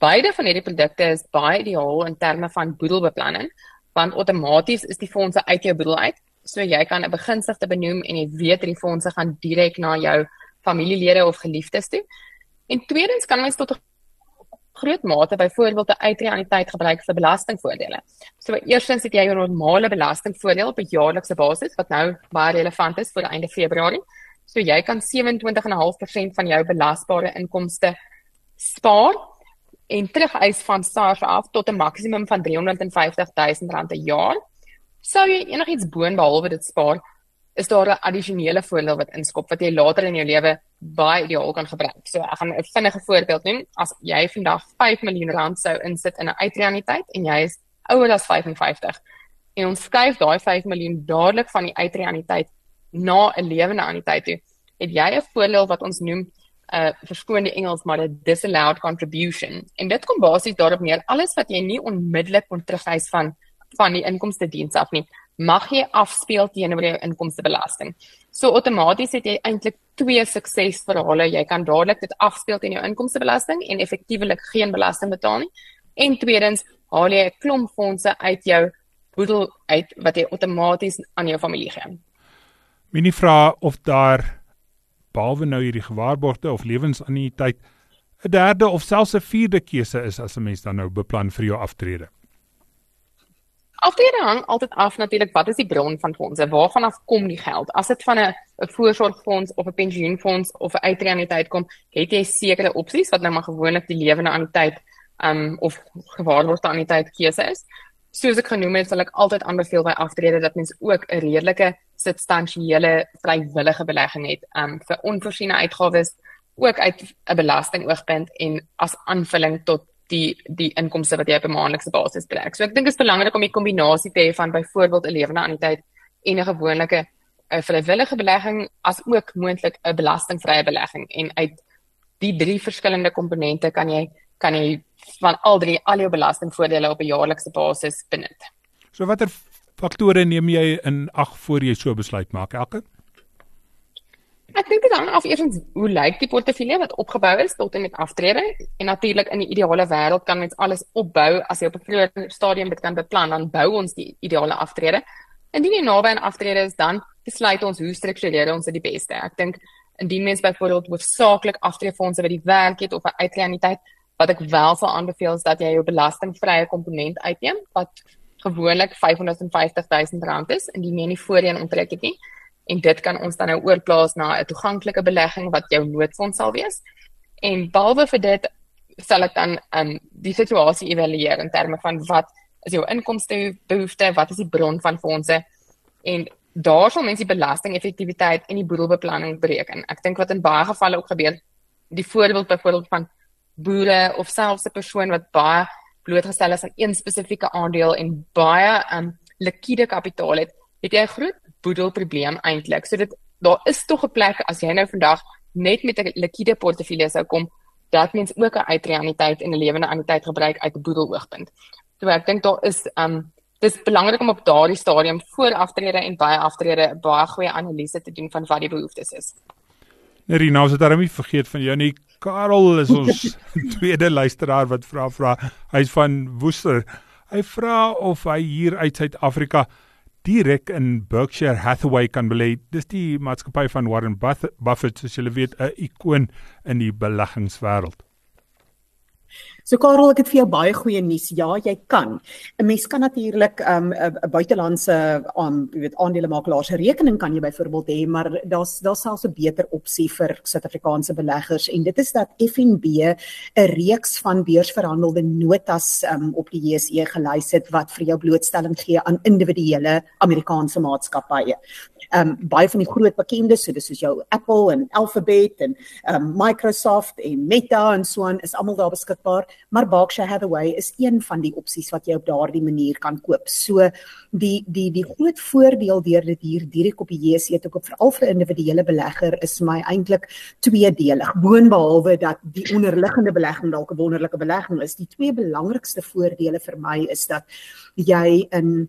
Beide van hierdie produkte is baie ideaal in terme van boedelbeplanning, want outomaties is die fondse uit jou boedel uit. So jy kan 'n begunstigde benoem en jy weet die fondse gaan direk na jou familielede of geliefdes toe. En tweedens kan mens tot 'n groot mate byvoorbeeld 'n uitreaniteit gebruik vir belastingvoordele. So eerstens het jy jou normale belastingvoordeel op 'n jaarlikse basis wat nou baie relevant is vir einde Februarie. So jy kan 27.5% van jou belasbare inkomste spaar en terugeis van SARS af tot 'n maksimum van R350 000 'n jaar. Sou jy enigiets boonbehalwe dit spaar, is daar 'n addisionele voordeel wat inskop wat jy later in jou lewe baie ideaal kan gebruik. So ek gaan 'n vinnige voorbeeld noem. As jy vandag 5 miljoen rand sou insit in 'n uitreaniteit en jy is ouer as 55 en ons skuif daai 5 miljoen dadelik van die uitreaniteit na 'n lewende anniteit toe, het jy 'n voordeel wat ons noem 'n uh, verskoonde Engels maar 'n disallowed contribution. En dit kom basies daarop neer alles wat jy nie onmiddellik kon terugwys van van die inkomste diens af nie, mag jy afspeel teenoor jou inkomstebelasting. So outomaties het jy eintlik twee suksesverhale. Jy kan dadelik dit afspeel teen jou inkomstebelasting en effektiewelik geen belasting betaal nie. En tweedens haal jy 'n klomp fondse uit jou boedel uit wat jy outomaties aan jou familie gee. Minie vra of daar behalwe nou hierdie gewaarborgde of lewensanniteit 'n derde of selfs 'n vierde keuse is as 'n mens dan nou beplan vir jou aftrede. Aftrede hang altyd af natuurlik wat is die bron van fondse? Waarvan af kom die geld? As dit van 'n 'n voorsorgfonds of 'n pensioenfonds of 'n uitreaniteit kom, het jy sekere opsies wat nou maar gewoonlik die lewende anniteit um of gewaarborgde anniteit keuse is. Soos ek genoem het, sal ek altyd aanbeveel by aftrede dat mens ook 'n redelike substansiële vrywillige belegging het um vir onvoorsiene uitgawes ook uit 'n belastingoogpunt en as aanvulling tot die die inkomste wat jy op 'n maandelikse basis trek. So ek dink dit is belangrik om 'n kombinasie te hê van byvoorbeeld 'n lewende anniteit en 'n gewone 'n vrywillige belegging as ook moontlik 'n belastingvrye belegging en uit die drie verskillende komponente kan jy kan jy van al drie al jou belastingvoordele op 'n jaarlikse basis benut. So watter faktore neem jy in ag voor jy so besluit maak elke? Ek dink dit hang af eers hoe lyk die portefeulje wat opgebou is tot en met aftrede en natuurlik in die ideale wêreld kan mens alles opbou as jy op 'n vroeë stadium dit kan beplan dan bou ons die ideale aftrede. Indien jy naby aan aftrede is dan besluit ons hoe struktureer ons dit die beste. Ek dink indien mens byvoorbeeld hoofsaaklik aftreefondse wat die werk het of 'n uitreaniteit Wat ek wel sal aanbeveel is dat jy jou belastingvrye komponent uitneem wat gewoonlik R550 000 is en die nie voorheen onttrek het nie. En dit kan ons dan nou oorplaas na 'n toeganklike belegging wat jou noodfonds sal wees. En behalwe vir dit sal ek dan um die situasie evalueer in terme van wat is jou inkomste behoefte, wat is die bron van fondse en daar sal mense die belastingeffektiwiteit en die boedelbeplanning bereken. Ek dink wat in baie gevalle ook gebeur, die voorbeeld byvoorbeeld van boere of selfs 'n persoon wat baie blootgestel is aan een spesifieke aandeel en baie um likwide kapitaal het, het jy 'n groot boedelprobleem eintlik. So dit daar is tog 'n plek as jy nou vandag net met 'n likwide portefeulje sou kom, dat mens ook 'n uitrealiteit en 'n lewende anniteit gebruik uit 'n boedeloogpunt. So ek dink daar is um dis belangrik om op daardie stadium voor aftrede en baie aftrede baie goeie analise te doen van wat die behoeftes is. Nerina, ons het daarmee vergeet van jou nie. Karel is ons tweede luisteraar wat vra vra. Hy's van Woester. Hy vra of hy hier uit Suid-Afrika direk in Berkshire Hathaway kan belê. Dis die maatskappy van Warren Buffett, soos julle weet, 'n ikoon in die beleggingswêreld. So Karel, ek het vir jou baie goeie nuus. Ja, jy kan. 'n Mens kan natuurlik 'n um, buitelandse um, jy weet aandelemakelaar se rekening kan jy byvoorbeeld hê, maar daar's daar's selfs 'n beter opsie vir Suid-Afrikaanse beleggers en dit is dat FNB 'n reeks van beursverhandelde notas um, op die JSE gelys het wat vir jou blootstelling gee aan individuele Amerikaanse maatskappye um baie van die groot bekendes so dis soos jou Apple en Alphabet en um Microsoft en Meta en so aan is almal daar beskikbaar maar Berkshire Hathaway is een van die opsies wat jy op daardie manier kan koop so die die die groot voordeel deur dit hier direk op die JSE te koop veral vir 'n individuele belegger is my eintlik tweedelig boonbehalwe dat die onderliggende belegging dalk 'n wonderlike belegging is die twee belangrikste voordele vir my is dat jy in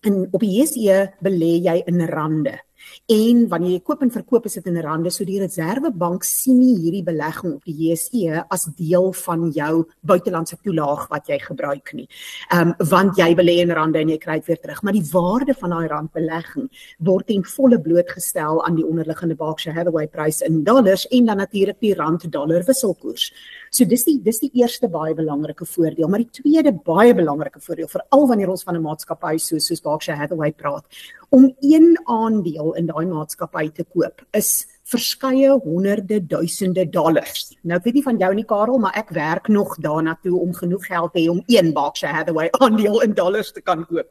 en op die JSE belê jy in rande. En wanneer jy koop en verkoop is dit in rande, so die Reserwebank sien nie hierdie belegging op die JSE as deel van jou buitelandse toelaag wat jy gebruik nie. Ehm um, want jy belê in rande en jy kry dit weer terug, maar die waarde van daai randbelegging word ten volle blootgestel aan die onderliggende Berkshire Hathaway prys in dollars en dan natuurlik die rand-dollar wisselkoers. So dis die dis die eerste baie belangrike voordeel, maar die tweede baie belangrike voordeel veral wanneer ons van 'n maatskappy so soos Berkshire Hathaway praat, om een aandeel in daai maatskappy te koop is verskeie honderde duisende dollars. Nou ek weet nie van jou nie Karel, maar ek werk nog daarna toe om genoeg geld te hê om een Berkshire Hathaway aandeel in dollars te kan koop.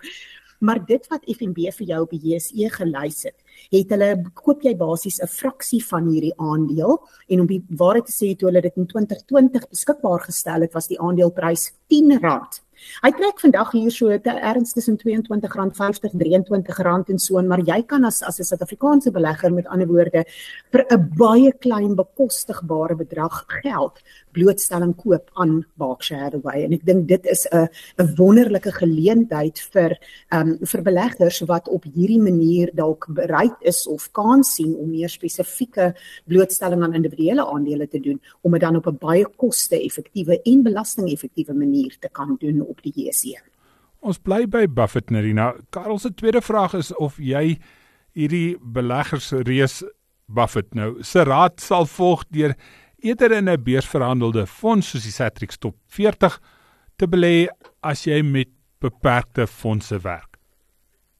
Maar dit wat FNB vir jou op die JSE gelys het, het hulle koop jy basies 'n fraksie van hierdie aandeel en om die waarheid te sê toe hulle dit in 2020 beskikbaar gestel het, was die aandeleprys R10 Hy trek vandag hier so te erns tussen R22.50, R23 en so, maar jy kan as as 'n Suid-Afrikaanse belegger met ander woorde vir 'n baie klein bekostigbare bedrag geld blootstelling koop aan Berkshire Hathaway. En ek dink dit is 'n 'n wonderlike geleentheid vir um, vir beleggers wat op hierdie manier dalk bereid is of kan sien om meer spesifieke blootstelling aan individuele aandele te doen om dit dan op 'n baie koste-effektiewe en belasting-effektiewe manier te kan doen op die JSE. Ons bly by Buffett Nerina. Karel se tweede vraag is of jy hierdie beleggersreus Buffett nou se raad sal volg deur eerder in 'n beursverhandelde fonds soos die Satrix Top 40 te belê as jy met beperkte fondse werk.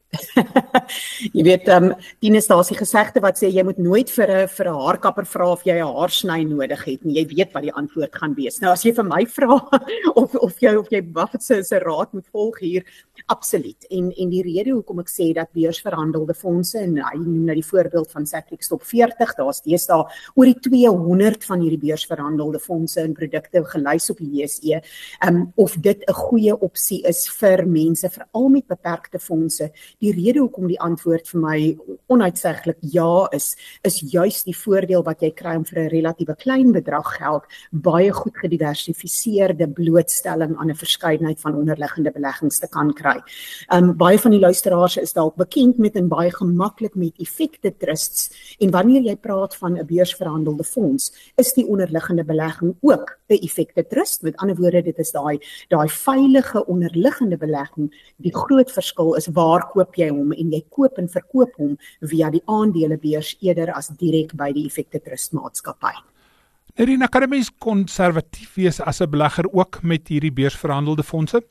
jy weet ehm um, die gesegde wat sê jy moet nooit vir 'n vir 'n haarkapper vra of jy 'n haarsny nodig het nie. Jy weet wat die antwoord gaan wees. Nou as jy vir my vra of of jy of jy Buffett se se raad moet volg hier, absoluut. En en die rede hoekom ek sê dat beursverhandelde fondse en hy noem nou die voorbeeld van Satrix Top 40, daar's deesdae oor die 200 van hierdie beursverhandelde fondse en produkte gelys op die JSE, ehm um, of dit 'n goeie opsie is vir mense veral met beperkte fondse die rede hoekom die antwoord vir my onuitsiglik ja is, is juis die voordeel wat jy kry om vir 'n relatiewe klein bedrag geld baie goed gediversifiseerde blootstelling aan 'n verskeidenheid van onderliggende beleggings te kan kry. Um baie van die luisteraars is dalk bekend met en baie gemaklik met effekte trusts en wanneer jy praat van 'n beursverhandelde fonds, is die onderliggende belegging ook 'n effekte trust. Met ander woorde, dit is daai daai veilige onderliggende belegging. Die groot verskil is waar koop jy hom en jy koop en verkoop hom via die aandelebeurs eerder as direk by die effekte trust maatskappy. Irina, kan 'n mens konservatief wees as 'n belegger ook met hierdie beursverhandelde fondse?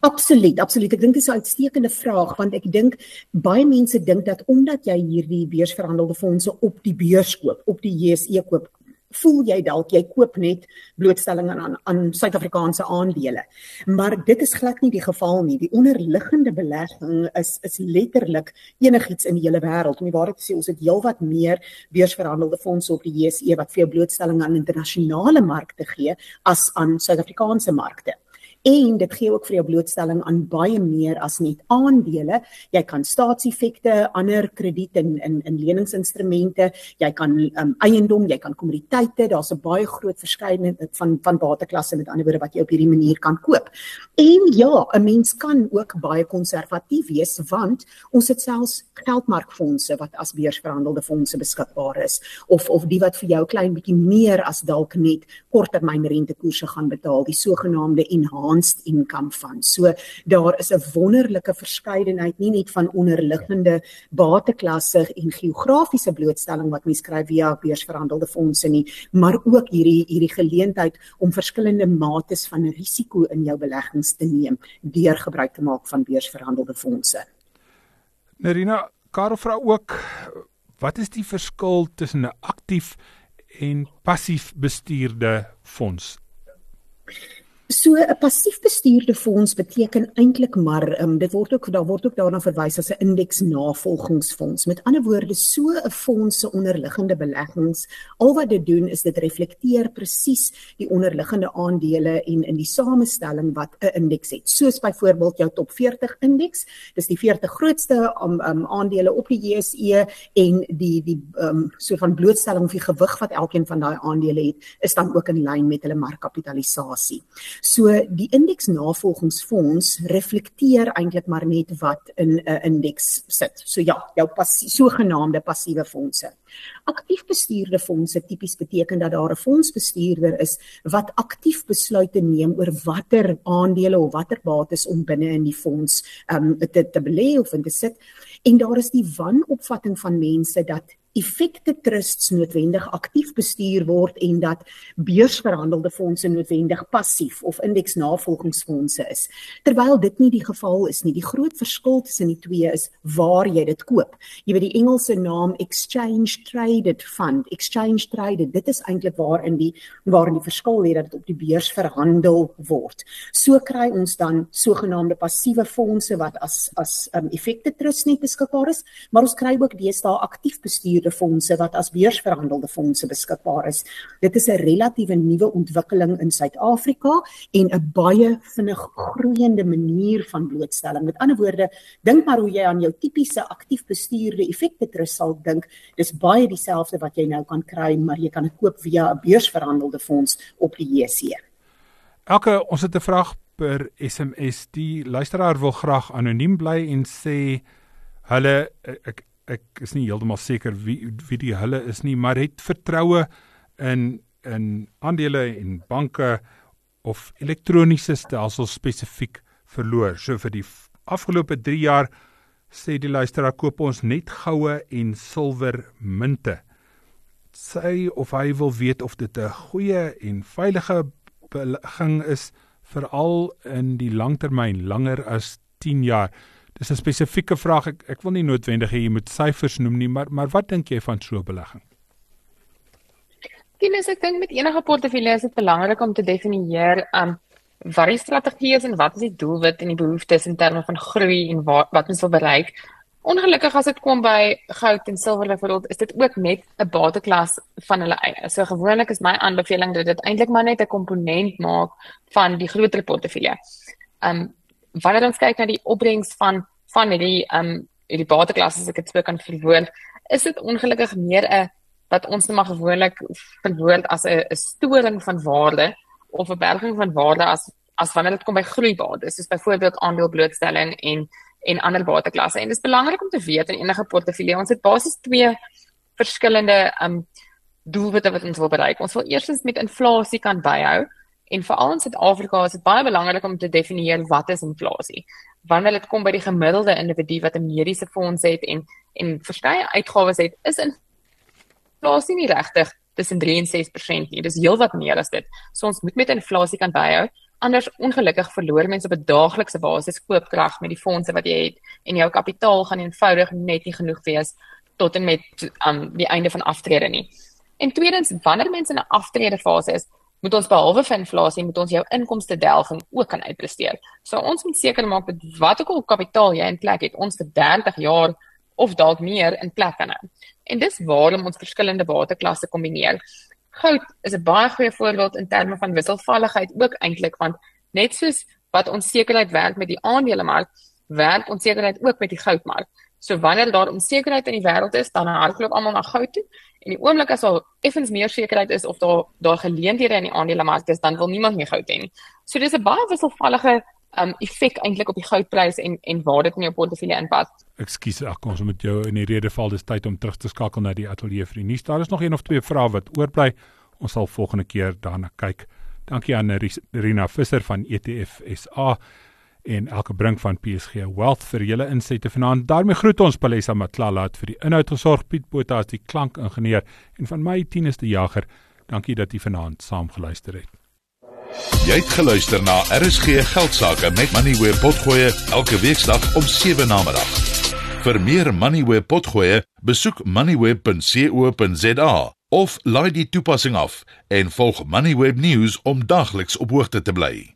Absoluut, absoluut. Ek dink dit is 'n uitstekende vraag want ek dink baie mense dink dat omdat jy hierdie beursverhandelde fondse op die beurs koop, op die JSE koop, voel jy dalk jy koop net blootstelling aan aan Suid-Afrikaanse aandele. Maar dit is glad nie die geval nie. Die onderliggende belegging is is letterlik enigiets in die hele wêreld. Om die waarheid te sê, ons het heelwat meer beursverhandelde fondse op die JSE wat vir jou blootstelling aan internasionale markte gee as aan Suid-Afrikaanse markte en dit gee ook vir jou blootstelling aan baie meer as net aandele. Jy kan staatseffekte, ander krediet en in in leningsinstrumente, jy kan um, eiendom, jy kan kommoditeite, daar's 'n baie groot verskeidenheid van van bateklasse met ander woorde wat jy op hierdie manier kan koop. En ja, 'n mens kan ook baie konservatief wees want ons het selfs geldmarkfondse wat as beursverhandelde fondse beskikbaar is of of die wat vir jou klein bietjie meer as dalk net korttermyn rentekoerse gaan betaal, die sogenaamde enhanced advanced income fund. So daar is 'n wonderlike verskeidenheid nie net van onderliggende bateklasse en geografiese blootstelling wat mens kry via beursverhandelde fondse nie, maar ook hierdie hierdie geleentheid om verskillende mates van risiko in jou beleggings te neem deur gebruik te maak van beursverhandelde fondse. Nerina, Karel vra ook wat is die verskil tussen 'n aktief en passief bestuurde fonds? So 'n passief bestuurde fonds beteken eintlik maar um, dit word ook daar word ook daarna verwys as 'n indeks navolgingsfonds. Met ander woorde, so 'n fonds se onderliggende beleggings, al wat dit doen is dit reflekteer presies die onderliggende aandele en in die samestelling wat 'n indeks het. Soos byvoorbeeld jou top 40 indeks, dis die 40 grootste um, um, aandele op die JSE en die die um, so van blootstelling of die gewig wat elkeen van daai aandele het, is dan ook in lyn met hulle markkapitalisasie. So die indeks navolgingsfonds reflekteer eintlik maar net wat in 'n uh, indeks sit. So ja, jou passie, sogenaamde passiewe fondse. Aktief bestuurde fondse tipies beteken dat daar 'n fondsbestuurder is wat aktief besluite neem oor watter aandele of watter bates om binne in die fonds um, te te belê of in te sit. En daar is die wanopvatting van mense dat effekte trusts noodwendig aktief bestuur word en dat beursverhandelde fondse noodwendig passief of indeksnavolgingsfondse is. Terwyl dit nie die geval is nie. Die groot verskil tussen die twee is waar jy dit koop. Jy weet die Engelse naam exchange traded fund, exchange traded, dit is eintlik waar in die waar in die verskil lê dat dit op die beurs verhandel word. So kry ons dan sogenaamde passiewe fondse wat as as um, effekte trust net beskikbaar is, maar ons kry ook deesdae aktief bestuur bestuurde fondse wat as beursverhandelde fondse beskikbaar is. Dit is 'n relatiewe nuwe ontwikkeling in Suid-Afrika en 'n baie vinnig groeiende manier van blootstelling. Met ander woorde, dink maar hoe jy aan jou tipiese aktief bestuurde effekte trust sal dink. Dis baie dieselfde wat jy nou kan kry, maar jy kan dit koop via 'n beursverhandelde fonds op die JSE. Elke ons het 'n vraag per SMS. Die luisteraar wil graag anoniem bly en sê hulle ek ek is nie heeltemal seker wie wie die hulle is nie, maar het vertroue in in aandele en banke of elektroniese stelsels spesifiek verloor. So vir die afgelope 3 jaar sê die luisteraar koop ons net goue en silwer munte. Sy of hy wil weet of dit 'n goeie en veilige belegging is veral in die langtermyn, langer as 10 jaar. Dis 'n spesifieke vraag. Ek ek wil nie noodwendig hê jy moet syfers noem nie, maar maar wat dink jy van so 'n belegging? Kennis ek dink met enige portefeulje is dit belangrik om te definieer um wat die strategie is en wat is die doelwit en die behoeftes in terme van groei en wat wat ons wil bereik. Ongelukkig as dit kom by goud en silwer byvoorbeeld, is dit ook net 'n bateklas van hulle eie. So gewoonlik is my aanbeveling dat dit eintlik maar net 'n komponent maak van die groter portefeulje. Um wanneer ons kyk na die opbrengs van van hierdie um hierdie bateklasse as ek dit sou kan verwoord, is dit ongelukkig meer 'n wat ons net maar gewoonlik verwoord as 'n storing van waarde of 'n berging van waarde as as wanneer dit kom by groeibates, soos byvoorbeeld aandelblootstelling en en ander bateklasse. En dit is belangrik om te weet in enige portefeulje, ons het basies twee verskillende um doelwitte wat ons wil bereik. Ons wil eerstens met inflasie kan byhou En veral in Suid-Afrika is dit baie belangrik om te definieer wat is inflasie. Wanneer dit kom by die gemiddelde individu wat 'n mediese fonds het en en verskeie uitgawes het, is inflasie nie regtig tussen 3 en 6% nie. Dis heelwat meer as dit. So ons moet met inflasie kan byhou. Anders ongelukkig verloor mense op 'n daaglikse basis koopkrag met die fondse wat jy het en jou kapitaal gaan eenvoudig net nie genoeg wees tot en met um die einde van aftrede nie. En tweedens, wanneer mense in 'n aftrede fase is, moet ons behalwe vir inflasie moet ons jou inkomste delging ook kan uitpresteer. So ons moet seker maak dat wat ook al kapitaal jy in plek het, ons vir 30 jaar of dalk meer in plek kan hou. En dis waarom ons verskillende bateklasse kombineer. Goud is 'n baie goeie voorbeeld in terme van wisselvalligheid ook eintlik want net soos wat onsekerheid werk met die aandelemark, werk onsekerheid ook met die goudmark. So wanneer daar onsekerheid in die wêreld is, dan hardloop almal na goud toe. En die oomblik as al effens meer sekerheid is of daar daar geleenthede in die aandelemark is, dan wil niemand meer goud hê nie. So dis 'n baie wisselvallige um effek eintlik op die goudprys en en waar dit in jou portefeulje inpas. Ekskuus, ek ons moet jou in die rede val, dis tyd om terug te skakel na die ateljee vir die nuus. Daar is nog een of twee vrae wat oorbly. Ons sal volgende keer daarna kyk. Dankie aan Rina Visser van ETF SA en elke brink van PSG Wealth vir julle insette vanaand. daarmee groet ons Palesa Matlala vir die inhoud gesorg Piet Botha as die klankingenieur en van my Tinus die Jager. Dankie dat jy vanaand saam geluister het. Jy het geluister na RSG Geldsaake met Money where potgoe elke weeksdag om 7 na middag. Vir meer Money where potgoe, besoek moneyweb.co.za of laai die toepassing af en volg Moneyweb News om dagliks op hoogte te bly.